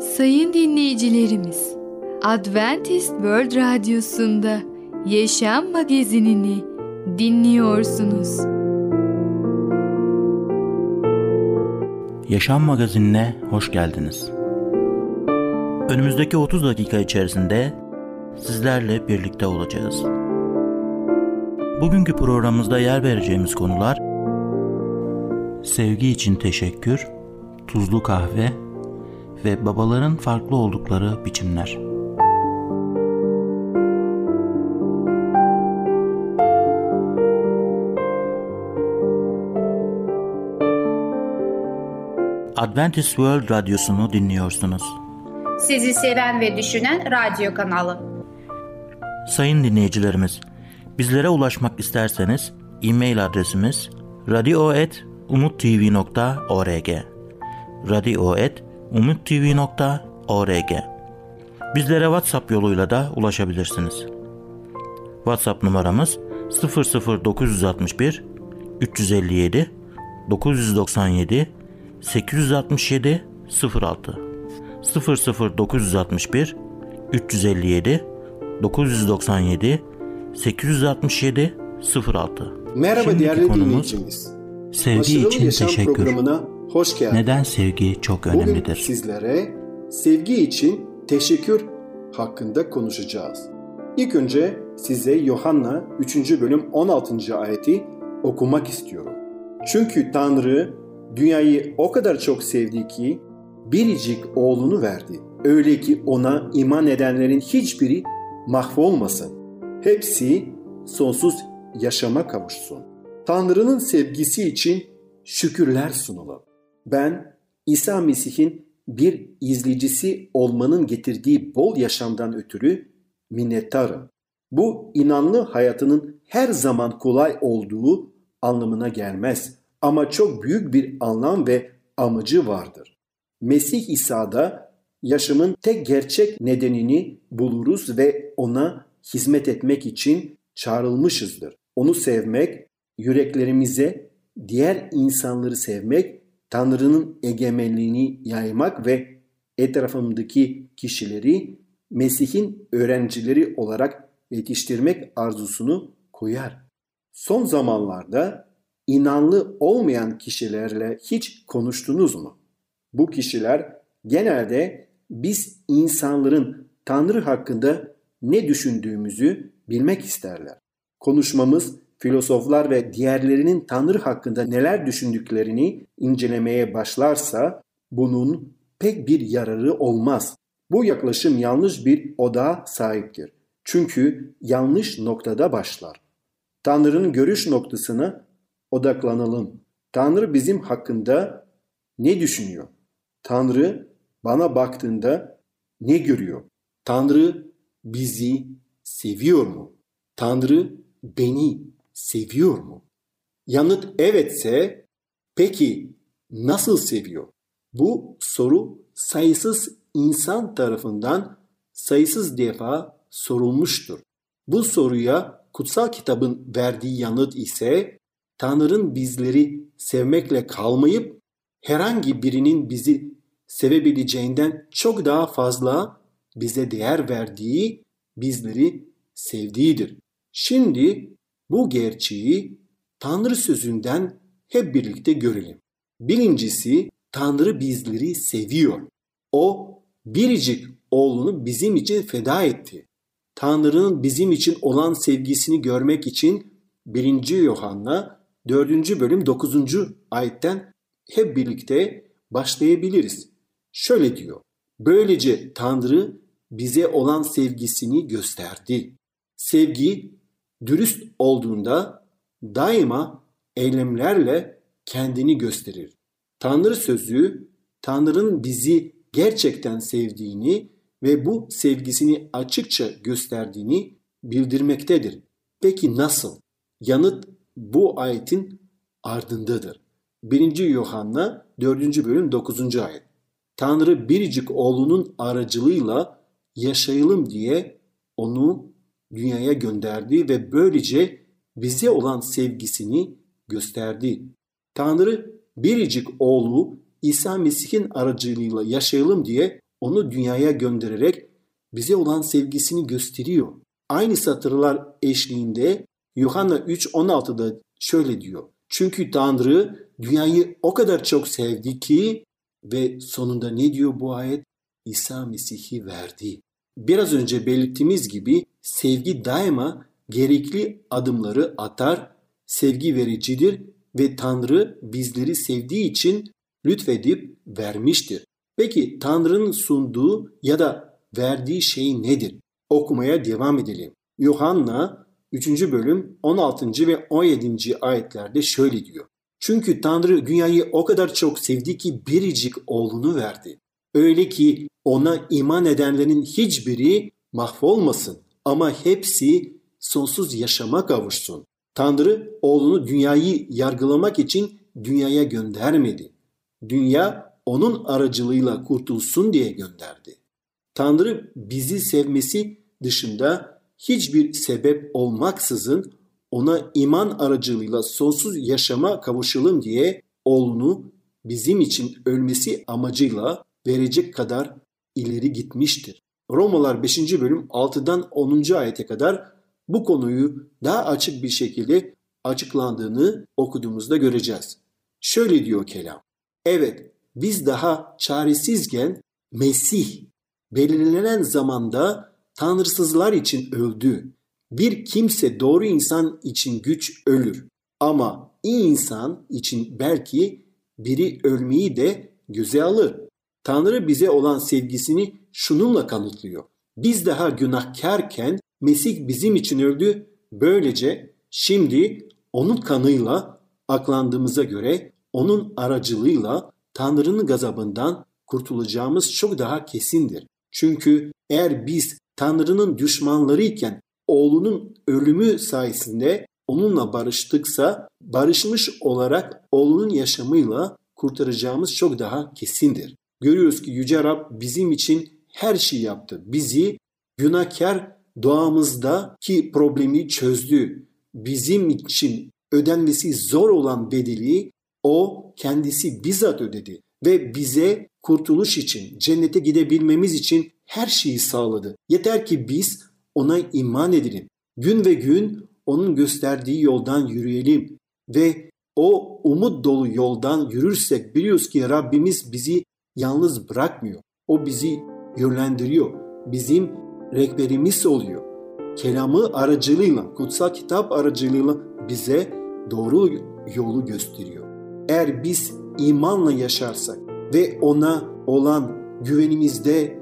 Sayın dinleyicilerimiz, Adventist World Radyosu'nda Yaşam Magazinini dinliyorsunuz. Yaşam Magazinine hoş geldiniz. Önümüzdeki 30 dakika içerisinde sizlerle birlikte olacağız. Bugünkü programımızda yer vereceğimiz konular sevgi için teşekkür, tuzlu kahve ve babaların farklı oldukları biçimler. Adventist World Radyosu'nu dinliyorsunuz. Sizi seven ve düşünen radyo kanalı. Sayın dinleyicilerimiz, bizlere ulaşmak isterseniz e-mail adresimiz radio.umutv.org radio.umutv.org Bizlere WhatsApp yoluyla da ulaşabilirsiniz. WhatsApp numaramız 00961 357 997 867 06 00961 357 997 867 06 Merhaba Şimdiki değerli konumuz dinleyicimiz. Sevgi için teşekkür. programına hoş geldiniz. Neden sevgi çok Bugün önemlidir? sizlere sevgi için teşekkür hakkında konuşacağız. İlk önce size Yohanna 3. bölüm 16. ayeti okumak istiyorum. Çünkü Tanrı dünyayı o kadar çok sevdi ki biricik oğlunu verdi. Öyle ki ona iman edenlerin hiçbiri mahvolmasın. Hepsi sonsuz yaşama kavuşsun. Tanrı'nın sevgisi için şükürler sunalım. Ben İsa Mesih'in bir izleyicisi olmanın getirdiği bol yaşamdan ötürü minnettarım. Bu inanlı hayatının her zaman kolay olduğu anlamına gelmez ama çok büyük bir anlam ve amacı vardır. Mesih İsa'da yaşamın tek gerçek nedenini buluruz ve ona hizmet etmek için çağrılmışızdır. Onu sevmek, yüreklerimize diğer insanları sevmek, Tanrı'nın egemenliğini yaymak ve etrafımdaki kişileri Mesih'in öğrencileri olarak yetiştirmek arzusunu koyar. Son zamanlarda inanlı olmayan kişilerle hiç konuştunuz mu? Bu kişiler genelde biz insanların Tanrı hakkında ne düşündüğümüzü bilmek isterler. Konuşmamız filozoflar ve diğerlerinin Tanrı hakkında neler düşündüklerini incelemeye başlarsa bunun pek bir yararı olmaz. Bu yaklaşım yanlış bir oda sahiptir. Çünkü yanlış noktada başlar. Tanrı'nın görüş noktasına odaklanalım. Tanrı bizim hakkında ne düşünüyor? Tanrı bana baktığında ne görüyor? Tanrı bizi seviyor mu? Tanrı beni seviyor mu? Yanıt evetse peki nasıl seviyor? Bu soru sayısız insan tarafından sayısız defa sorulmuştur. Bu soruya kutsal kitabın verdiği yanıt ise Tanrı'nın bizleri sevmekle kalmayıp herhangi birinin bizi sevebileceğinden çok daha fazla bize değer verdiği, bizleri sevdiğidir. Şimdi bu gerçeği Tanrı sözünden hep birlikte görelim. Birincisi Tanrı bizleri seviyor. O biricik oğlunu bizim için feda etti. Tanrı'nın bizim için olan sevgisini görmek için 1. Yohanna 4. bölüm 9. ayetten hep birlikte başlayabiliriz. Şöyle diyor. Böylece Tanrı bize olan sevgisini gösterdi. Sevgi dürüst olduğunda daima eylemlerle kendini gösterir. Tanrı sözü Tanrı'nın bizi gerçekten sevdiğini ve bu sevgisini açıkça gösterdiğini bildirmektedir. Peki nasıl? Yanıt bu ayetin ardındadır. 1. Yuhanna 4. bölüm 9. ayet. Tanrı biricik oğlunun aracılığıyla yaşayalım diye onu dünyaya gönderdi ve böylece bize olan sevgisini gösterdi. Tanrı biricik oğlu İsa Mesih'in aracılığıyla yaşayalım diye onu dünyaya göndererek bize olan sevgisini gösteriyor. Aynı satırlar eşliğinde Yuhanna 3.16'da şöyle diyor. Çünkü Tanrı dünyayı o kadar çok sevdi ki ve sonunda ne diyor bu ayet? İsa Mesih'i verdi. Biraz önce belirttiğimiz gibi sevgi daima gerekli adımları atar, sevgi vericidir ve Tanrı bizleri sevdiği için lütfedip vermiştir. Peki Tanrı'nın sunduğu ya da verdiği şey nedir? Okumaya devam edelim. Yuhanna 3. bölüm 16. ve 17. ayetlerde şöyle diyor. Çünkü Tanrı dünyayı o kadar çok sevdi ki biricik oğlunu verdi. Öyle ki ona iman edenlerin hiçbiri mahvolmasın ama hepsi sonsuz yaşama kavuşsun. Tanrı oğlunu dünyayı yargılamak için dünyaya göndermedi. Dünya onun aracılığıyla kurtulsun diye gönderdi. Tanrı bizi sevmesi dışında hiçbir sebep olmaksızın ona iman aracılığıyla sonsuz yaşama kavuşalım diye oğlunu bizim için ölmesi amacıyla verecek kadar ileri gitmiştir. Romalar 5. bölüm 6'dan 10. ayete kadar bu konuyu daha açık bir şekilde açıklandığını okuduğumuzda göreceğiz. Şöyle diyor kelam. Evet biz daha çaresizken Mesih belirlenen zamanda tanrısızlar için öldü. Bir kimse doğru insan için güç ölür ama iyi insan için belki biri ölmeyi de göze alır. Tanrı bize olan sevgisini şununla kanıtlıyor. Biz daha günahkarken Mesih bizim için öldü. Böylece şimdi onun kanıyla aklandığımıza göre onun aracılığıyla Tanrı'nın gazabından kurtulacağımız çok daha kesindir. Çünkü eğer biz Tanrı'nın düşmanlarıyken oğlunun ölümü sayesinde onunla barıştıksa barışmış olarak oğlunun yaşamıyla kurtaracağımız çok daha kesindir. Görüyoruz ki Yüce Rab bizim için her şeyi yaptı. Bizi günahkar doğamızdaki problemi çözdü. Bizim için ödenmesi zor olan bedeli o kendisi bizzat ödedi ve bize kurtuluş için, cennete gidebilmemiz için her şeyi sağladı. Yeter ki biz ona iman edelim. Gün ve gün onun gösterdiği yoldan yürüyelim ve o umut dolu yoldan yürürsek biliyoruz ki Rabbimiz bizi yalnız bırakmıyor. O bizi yönlendiriyor. Bizim rehberimiz oluyor. Kelamı aracılığıyla, kutsal kitap aracılığıyla bize doğru yolu gösteriyor. Eğer biz imanla yaşarsak ve ona olan güvenimizde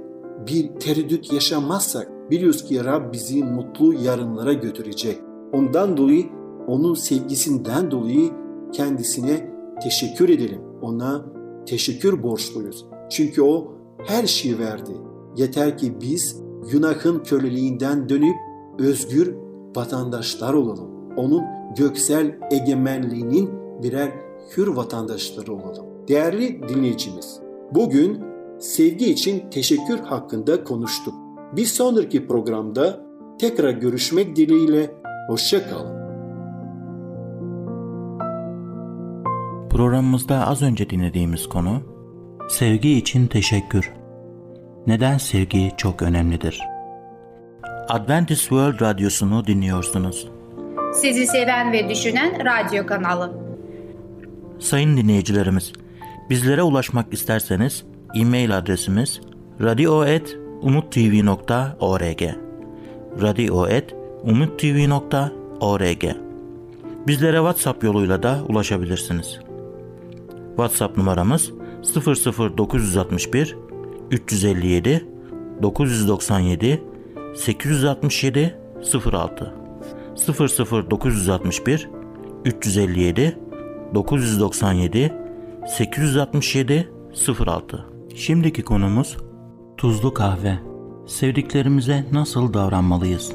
bir tereddüt yaşamazsak biliyoruz ki Rab bizi mutlu yarınlara götürecek. Ondan dolayı onun sevgisinden dolayı kendisine teşekkür edelim. Ona teşekkür borçluyuz. Çünkü o her şeyi verdi. Yeter ki biz günahın köleliğinden dönüp özgür vatandaşlar olalım. Onun göksel egemenliğinin birer hür vatandaşları olalım. Değerli dinleyicimiz, bugün sevgi için teşekkür hakkında konuştuk. Bir sonraki programda tekrar görüşmek dileğiyle hoşçakalın. Programımızda az önce dinlediğimiz konu Sevgi için teşekkür. Neden sevgi çok önemlidir? Adventist World Radyosu'nu dinliyorsunuz. Sizi seven ve düşünen radyo kanalı. Sayın dinleyicilerimiz, bizlere ulaşmak isterseniz e-mail adresimiz radio.umutv.org radio.umutv.org Bizlere WhatsApp yoluyla da ulaşabilirsiniz. WhatsApp numaramız 00961 357 997 867 06 00961 357 997 867 06 Şimdiki konumuz tuzlu kahve. Sevdiklerimize nasıl davranmalıyız?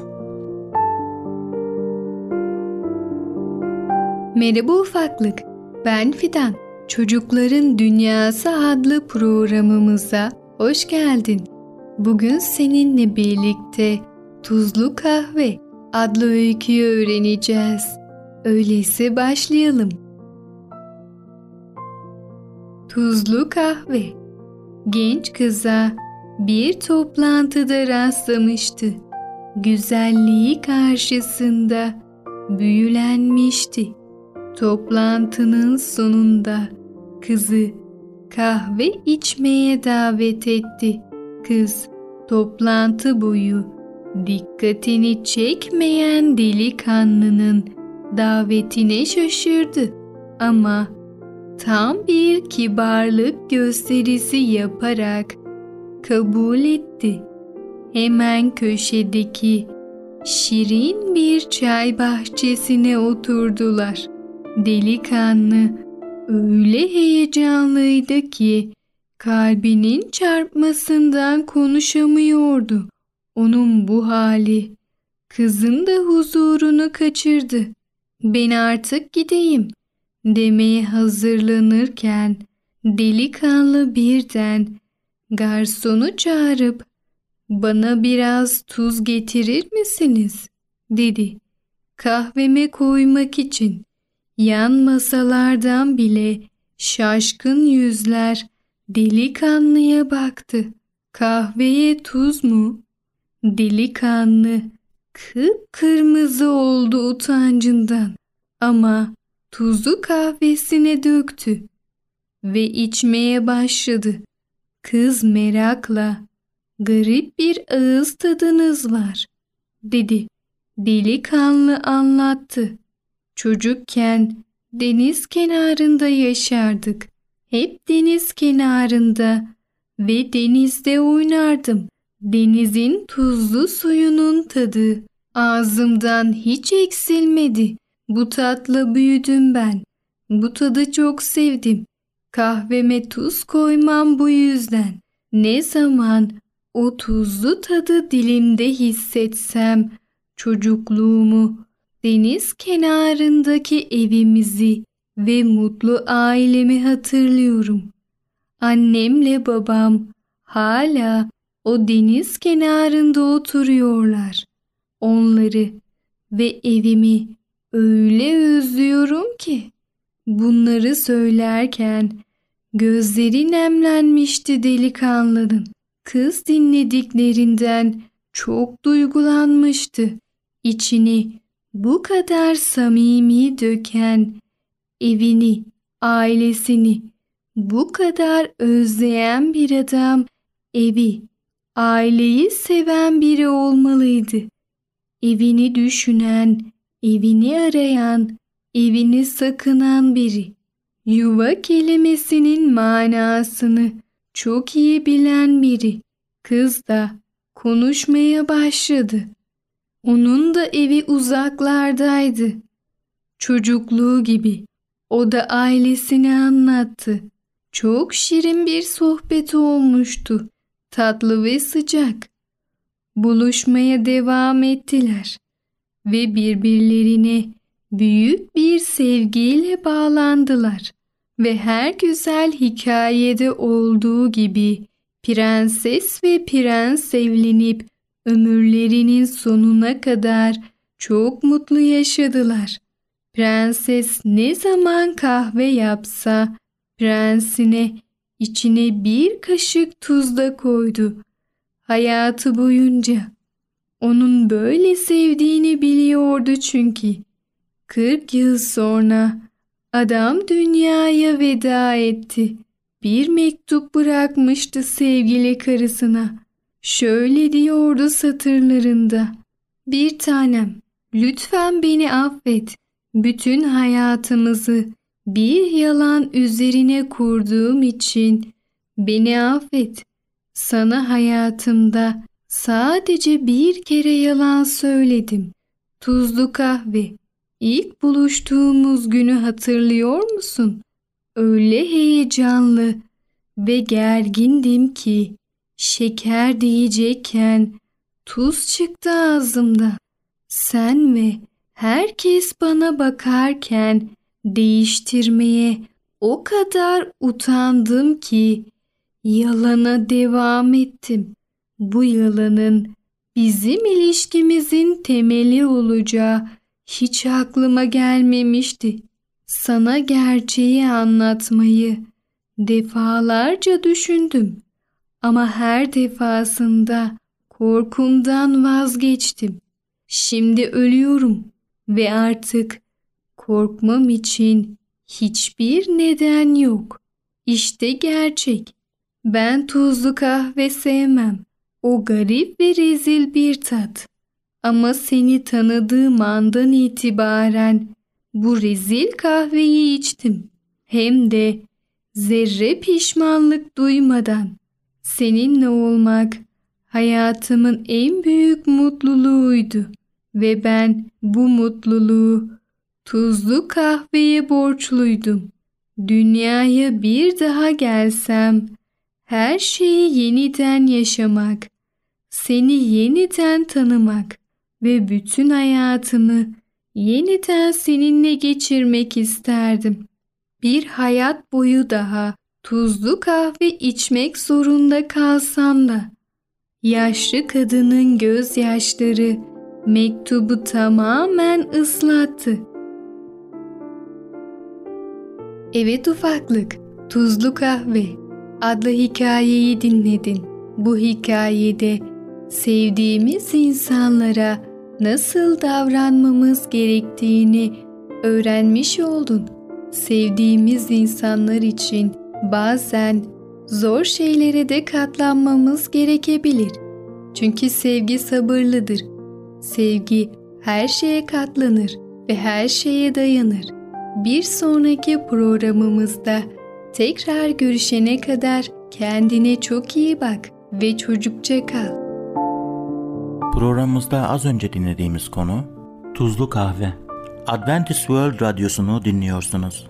Merhaba ufaklık. Ben Fidan. Çocukların Dünyası adlı programımıza hoş geldin. Bugün seninle birlikte Tuzlu Kahve adlı öyküyü öğreneceğiz. Öyleyse başlayalım. Tuzlu Kahve Genç kıza bir toplantıda rastlamıştı. Güzelliği karşısında büyülenmişti. Toplantının sonunda kızı kahve içmeye davet etti. Kız toplantı boyu dikkatini çekmeyen delikanlının davetine şaşırdı ama tam bir kibarlık gösterisi yaparak kabul etti. Hemen köşedeki şirin bir çay bahçesine oturdular. Delikanlı öyle heyecanlıydı ki kalbinin çarpmasından konuşamıyordu. Onun bu hali kızın da huzurunu kaçırdı. Ben artık gideyim demeye hazırlanırken delikanlı birden garsonu çağırıp bana biraz tuz getirir misiniz? dedi. Kahveme koymak için. Yan masalardan bile şaşkın yüzler delikanlıya baktı. Kahveye tuz mu? Delikanlı kıpkırmızı oldu utancından ama tuzu kahvesine döktü ve içmeye başladı. Kız merakla garip bir ağız tadınız var dedi. Delikanlı anlattı. Çocukken deniz kenarında yaşardık. Hep deniz kenarında ve denizde oynardım. Denizin tuzlu suyunun tadı ağzımdan hiç eksilmedi. Bu tatla büyüdüm ben. Bu tadı çok sevdim. Kahveme tuz koymam bu yüzden. Ne zaman o tuzlu tadı dilimde hissetsem çocukluğumu, deniz kenarındaki evimizi ve mutlu ailemi hatırlıyorum. Annemle babam hala o deniz kenarında oturuyorlar. Onları ve evimi öyle özlüyorum ki. Bunları söylerken gözleri nemlenmişti delikanlının. Kız dinlediklerinden çok duygulanmıştı. İçini bu kadar samimi döken, evini, ailesini bu kadar özleyen bir adam evi, aileyi seven biri olmalıydı. Evini düşünen, evini arayan, evini sakınan biri. Yuva kelimesinin manasını çok iyi bilen biri. Kız da konuşmaya başladı. Onun da evi uzaklardaydı. Çocukluğu gibi. O da ailesini anlattı. Çok şirin bir sohbet olmuştu. Tatlı ve sıcak. Buluşmaya devam ettiler ve birbirlerine büyük bir sevgiyle bağlandılar ve her güzel hikayede olduğu gibi prenses ve prens evlenip ömürlerinin sonuna kadar çok mutlu yaşadılar. Prenses ne zaman kahve yapsa prensine içine bir kaşık tuz da koydu. Hayatı boyunca onun böyle sevdiğini biliyordu çünkü. 40 yıl sonra adam dünyaya veda etti. Bir mektup bırakmıştı sevgili karısına. Şöyle diyordu satırlarında. Bir tanem, lütfen beni affet. Bütün hayatımızı bir yalan üzerine kurduğum için beni affet. Sana hayatımda sadece bir kere yalan söyledim. Tuzlu kahve. İlk buluştuğumuz günü hatırlıyor musun? Öyle heyecanlı ve gergindim ki şeker diyecekken tuz çıktı ağzımda. Sen ve herkes bana bakarken değiştirmeye o kadar utandım ki yalana devam ettim. Bu yalanın bizim ilişkimizin temeli olacağı hiç aklıma gelmemişti. Sana gerçeği anlatmayı defalarca düşündüm Ama her defasında korkumdan vazgeçtim. Şimdi ölüyorum ve artık korkmam için hiçbir neden yok. İşte gerçek. Ben tuzlu kahve sevmem. O garip ve rezil bir tat. Ama seni tanıdığım andan itibaren bu rezil kahveyi içtim. Hem de zerre pişmanlık duymadan. Seninle olmak hayatımın en büyük mutluluğuydu ve ben bu mutluluğu tuzlu kahveye borçluydum. Dünyaya bir daha gelsem her şeyi yeniden yaşamak, seni yeniden tanımak ve bütün hayatımı yeniden seninle geçirmek isterdim. Bir hayat boyu daha tuzlu kahve içmek zorunda kalsam da yaşlı kadının gözyaşları mektubu tamamen ıslattı. Evet ufaklık, tuzlu kahve adlı hikayeyi dinledin. Bu hikayede sevdiğimiz insanlara nasıl davranmamız gerektiğini öğrenmiş oldun. Sevdiğimiz insanlar için bazen zor şeylere de katlanmamız gerekebilir. Çünkü sevgi sabırlıdır. Sevgi her şeye katlanır ve her şeye dayanır. Bir sonraki programımızda tekrar görüşene kadar kendine çok iyi bak ve çocukça kal. Programımızda az önce dinlediğimiz konu Tuzlu Kahve. Adventist World Radyosu'nu dinliyorsunuz.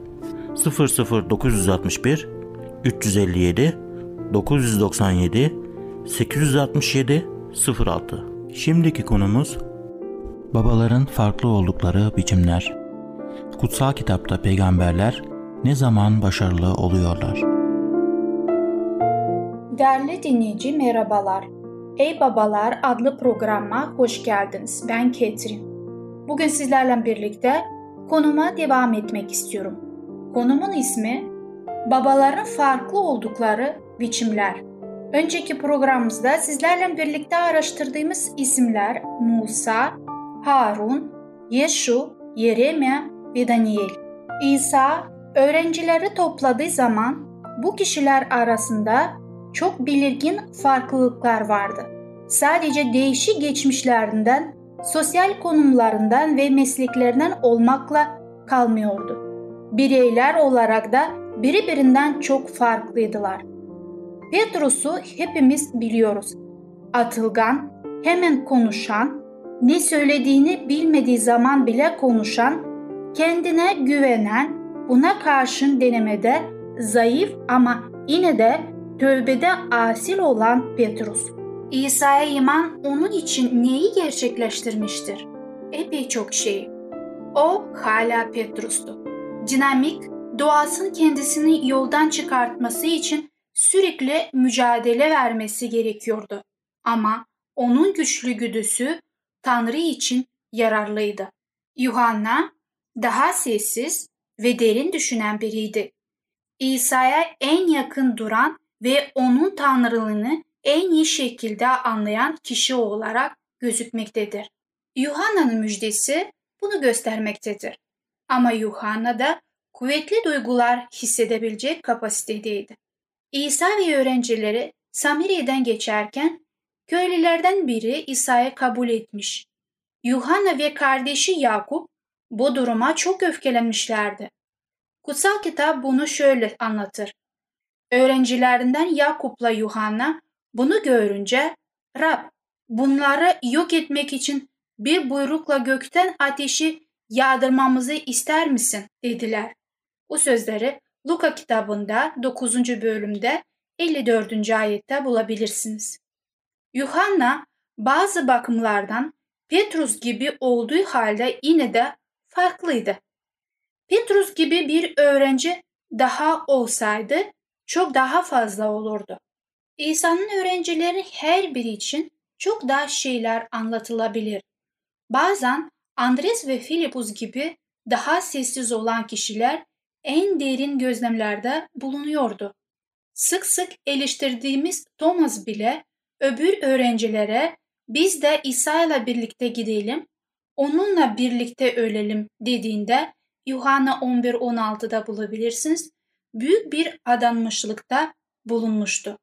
00961 357 997 867 06 Şimdiki konumuz babaların farklı oldukları biçimler. Kutsal kitapta peygamberler ne zaman başarılı oluyorlar? Değerli dinleyici merhabalar. Ey Babalar adlı programa hoş geldiniz. Ben Ketrin. Bugün sizlerle birlikte konuma devam etmek istiyorum. Konumun ismi Babaların farklı oldukları biçimler. Önceki programımızda sizlerle birlikte araştırdığımız isimler Musa, Harun, Yeşu, Yeremia ve Daniel. İsa öğrencileri topladığı zaman bu kişiler arasında çok belirgin farklılıklar vardı. Sadece değişik geçmişlerinden, sosyal konumlarından ve mesleklerinden olmakla kalmıyordu. Bireyler olarak da birbirinden çok farklıydılar. Petrus'u hepimiz biliyoruz. Atılgan, hemen konuşan, ne söylediğini bilmediği zaman bile konuşan, kendine güvenen, buna karşın denemede zayıf ama yine de tövbede asil olan Petrus. İsa'ya iman onun için neyi gerçekleştirmiştir? Epey çok şey. O hala Petrus'tu. Dinamik, doğasının kendisini yoldan çıkartması için sürekli mücadele vermesi gerekiyordu. Ama onun güçlü güdüsü Tanrı için yararlıydı. Yuhanna daha sessiz ve derin düşünen biriydi. İsa'ya en yakın duran ve onun tanrılığını en iyi şekilde anlayan kişi olarak gözükmektedir. Yuhanna'nın müjdesi bunu göstermektedir. Ama Yuhanna da kuvvetli duygular hissedebilecek kapasitedeydi. İsa ve öğrencileri Samiri'den geçerken köylülerden biri İsa'yı kabul etmiş. Yuhanna ve kardeşi Yakup bu duruma çok öfkelenmişlerdi. Kutsal kitap bunu şöyle anlatır. Öğrencilerinden Yakup'la Yuhanna bunu görünce Rab bunları yok etmek için bir buyrukla gökten ateşi yağdırmamızı ister misin dediler. Bu sözleri Luka kitabında 9. bölümde 54. ayette bulabilirsiniz. Yuhanna bazı bakımlardan Petrus gibi olduğu halde yine de farklıydı. Petrus gibi bir öğrenci daha olsaydı çok daha fazla olurdu. İsa'nın öğrencileri her biri için çok daha şeyler anlatılabilir. Bazen Andres ve Filipus gibi daha sessiz olan kişiler en derin gözlemlerde bulunuyordu. Sık sık eleştirdiğimiz Thomas bile öbür öğrencilere biz de İsa ile birlikte gidelim, onunla birlikte ölelim dediğinde Yuhanna 11-16'da bulabilirsiniz. Büyük bir adanmışlıkta bulunmuştu.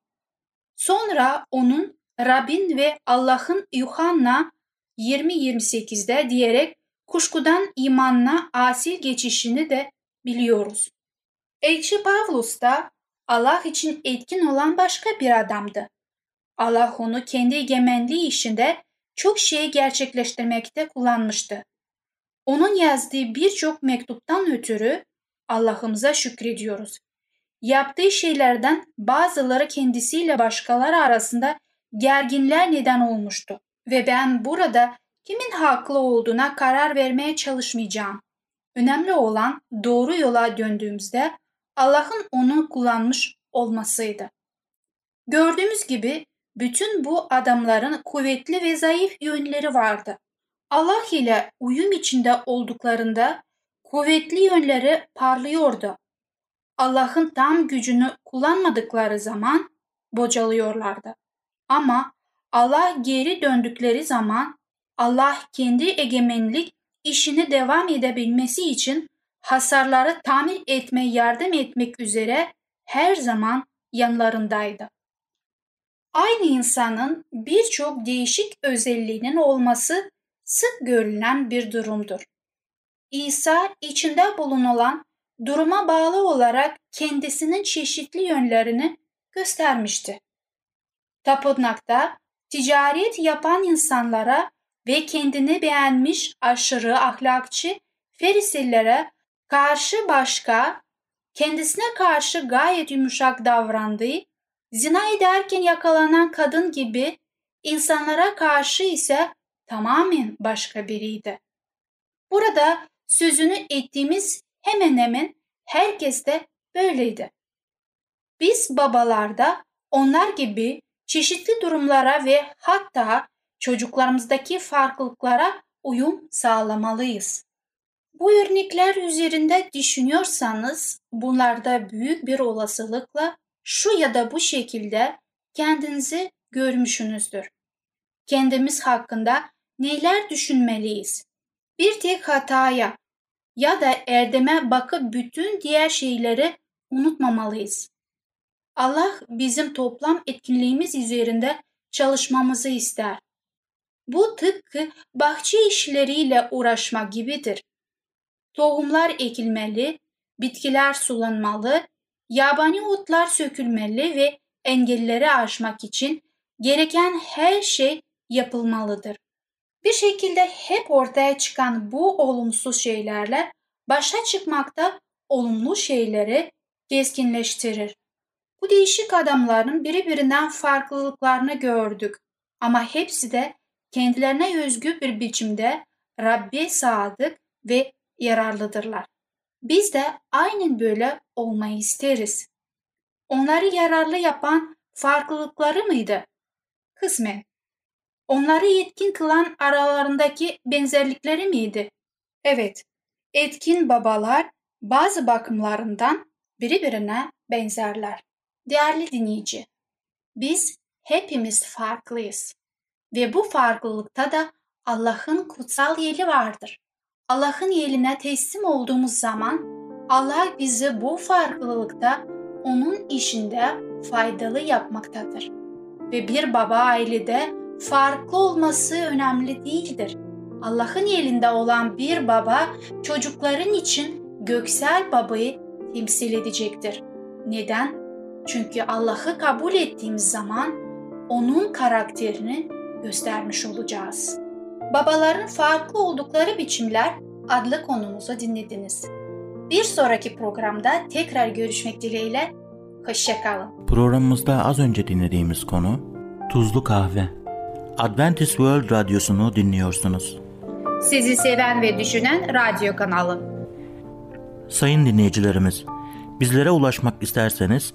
Sonra onun Rabbin ve Allah'ın Yuhanna 20-28'de diyerek kuşkudan imanla asil geçişini de biliyoruz. Elçi Pavlus da Allah için etkin olan başka bir adamdı. Allah onu kendi egemenliği işinde çok şeyi gerçekleştirmekte kullanmıştı. Onun yazdığı birçok mektuptan ötürü Allah'ımıza şükrediyoruz. Yaptığı şeylerden bazıları kendisiyle başkaları arasında gerginler neden olmuştu. Ve ben burada kimin haklı olduğuna karar vermeye çalışmayacağım. Önemli olan doğru yola döndüğümüzde Allah'ın onu kullanmış olmasıydı. Gördüğümüz gibi bütün bu adamların kuvvetli ve zayıf yönleri vardı. Allah ile uyum içinde olduklarında kuvvetli yönleri parlıyordu. Allah'ın tam gücünü kullanmadıkları zaman bocalıyorlardı. Ama Allah geri döndükleri zaman Allah kendi egemenlik işini devam edebilmesi için hasarları tamir etmeye yardım etmek üzere her zaman yanlarındaydı. Aynı insanın birçok değişik özelliğinin olması sık görülen bir durumdur. İsa içinde bulunulan duruma bağlı olarak kendisinin çeşitli yönlerini göstermişti. Tapınakta ticaret yapan insanlara ve kendini beğenmiş aşırı ahlakçı Farisilere karşı başka, kendisine karşı gayet yumuşak davrandığı, zina ederken yakalanan kadın gibi insanlara karşı ise tamamen başka biriydi. Burada sözünü ettiğimiz hemen hemen herkes de böyleydi. Biz babalarda onlar gibi çeşitli durumlara ve hatta çocuklarımızdaki farklılıklara uyum sağlamalıyız. Bu örnekler üzerinde düşünüyorsanız bunlarda büyük bir olasılıkla şu ya da bu şekilde kendinizi görmüşsünüzdür. Kendimiz hakkında neler düşünmeliyiz? Bir tek hataya ya da erdeme bakıp bütün diğer şeyleri unutmamalıyız. Allah bizim toplam etkinliğimiz üzerinde çalışmamızı ister. Bu tıpkı bahçe işleriyle uğraşmak gibidir. Tohumlar ekilmeli, bitkiler sulanmalı, yabani otlar sökülmeli ve engelleri aşmak için gereken her şey yapılmalıdır. Bir şekilde hep ortaya çıkan bu olumsuz şeylerle başa çıkmakta olumlu şeyleri keskinleştirir. Bu değişik adamların birbirinden farklılıklarını gördük ama hepsi de kendilerine özgü bir biçimde Rabbe sadık ve yararlıdırlar. Biz de aynen böyle olmayı isteriz. Onları yararlı yapan farklılıkları mıydı? Kısmen. Onları yetkin kılan aralarındaki benzerlikleri miydi? Evet, etkin babalar bazı bakımlarından birbirine benzerler. Değerli dinleyici, biz hepimiz farklıyız ve bu farklılıkta da Allah'ın kutsal yeri vardır. Allah'ın eline teslim olduğumuz zaman Allah bizi bu farklılıkta onun işinde faydalı yapmaktadır. Ve bir baba ailede farklı olması önemli değildir. Allah'ın elinde olan bir baba çocukların için göksel babayı temsil edecektir. Neden? Çünkü Allah'ı kabul ettiğimiz zaman onun karakterini göstermiş olacağız. Babaların farklı oldukları biçimler adlı konumuzu dinlediniz. Bir sonraki programda tekrar görüşmek dileğiyle Hoşçakalın. Programımızda az önce dinlediğimiz konu tuzlu kahve. Adventist World Radyosu'nu dinliyorsunuz. Sizi seven ve düşünen radyo kanalı. Sayın dinleyicilerimiz, bizlere ulaşmak isterseniz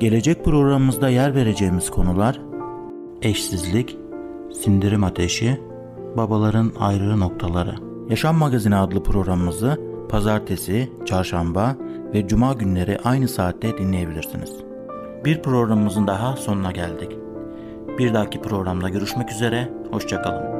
Gelecek programımızda yer vereceğimiz konular eşsizlik, sindirim ateşi, babaların ayrı noktaları. Yaşam Magazini adlı programımızı pazartesi, çarşamba ve cuma günleri aynı saatte dinleyebilirsiniz. Bir programımızın daha sonuna geldik. Bir dahaki programda görüşmek üzere, hoşçakalın.